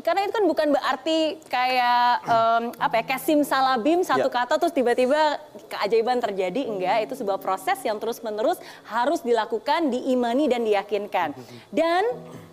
karena itu kan bukan berarti kayak um, apa ya kayak simsalabim satu Ya. kata terus tiba-tiba keajaiban terjadi enggak itu sebuah proses yang terus-menerus harus dilakukan diimani dan diyakinkan dan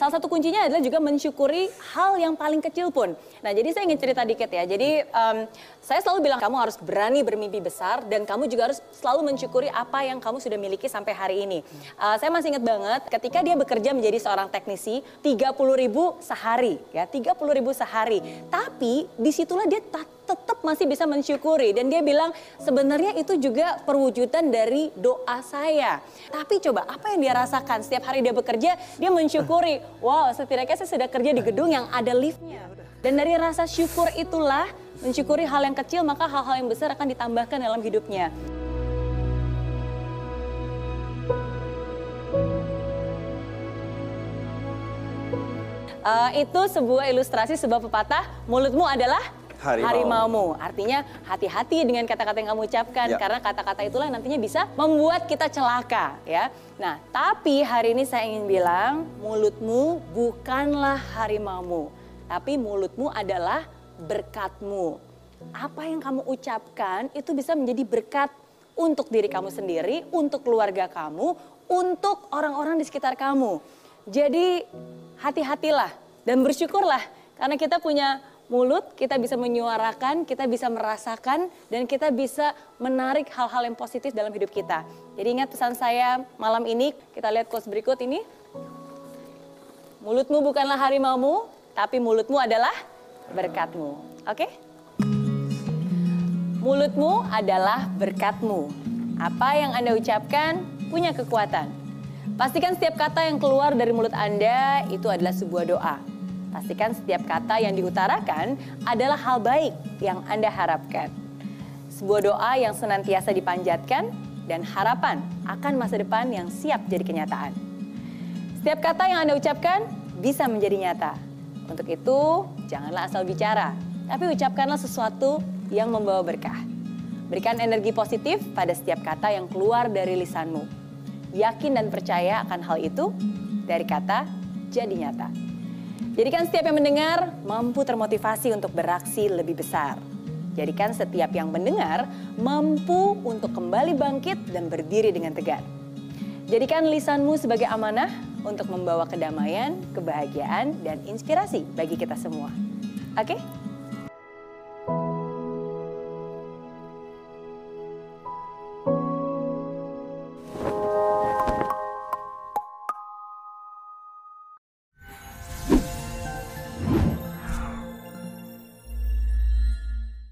salah satu kuncinya adalah juga mensyukuri hal yang paling kecil pun. Nah jadi saya ingin cerita dikit ya. Jadi um, saya selalu bilang kamu harus berani bermimpi besar dan kamu juga harus selalu mensyukuri apa yang kamu sudah miliki sampai hari ini. Uh, saya masih ingat banget ketika dia bekerja menjadi seorang teknisi 30 ribu sehari ya 30 ribu sehari. Tapi di situlah dia tetap masih bisa mensyukuri. Dan dia bilang sebenarnya itu juga perwujudan dari doa saya. Tapi coba apa yang dia rasakan? Setiap hari dia bekerja dia mensyukuri wow setidaknya saya sudah kerja di gedung yang ada liftnya. Dan dari rasa syukur itulah mensyukuri hal yang kecil maka hal-hal yang besar akan ditambahkan dalam hidupnya. Eh, itu sebuah ilustrasi sebuah pepatah. Mulutmu adalah. Harimaumu. Artinya hati-hati dengan kata-kata yang kamu ucapkan Ya. karena kata-kata itulah nantinya bisa membuat kita celaka ya. Nah, tapi hari ini saya ingin bilang mulutmu bukanlah harimaumu, tapi mulutmu adalah berkatmu. Apa yang kamu ucapkan itu bisa menjadi berkat untuk diri kamu sendiri, untuk keluarga kamu, untuk orang-orang di sekitar kamu. Jadi hati-hatilah dan bersyukurlah karena kita punya mulut, kita bisa menyuarakan, kita bisa merasakan dan kita bisa menarik hal-hal yang positif dalam hidup kita. Jadi ingat pesan saya malam ini, kita lihat quotes berikut ini. Mulutmu bukanlah harimaumu, tapi mulutmu adalah berkatmu. Oke? Mulutmu adalah berkatmu. Apa yang Anda ucapkan punya kekuatan. Pastikan setiap kata yang keluar dari mulut Anda itu adalah sebuah doa. Pastikan setiap kata yang diutarakan adalah hal baik yang Anda harapkan. Sebuah doa yang senantiasa dipanjatkan dan harapan akan masa depan yang siap jadi kenyataan. Setiap kata yang Anda ucapkan bisa menjadi nyata. Untuk itu, janganlah asal bicara, tapi ucapkanlah sesuatu yang membawa berkah. Berikan energi positif pada setiap kata yang keluar dari lisanmu. Yakin dan percaya akan hal itu dari kata jadi nyata. Jadikan setiap yang mendengar mampu termotivasi untuk beraksi lebih besar. Jadikan setiap yang mendengar mampu untuk kembali bangkit dan berdiri dengan tegar. Jadikan lisanmu sebagai amanah untuk membawa kedamaian, kebahagiaan, dan inspirasi bagi kita semua. Oke?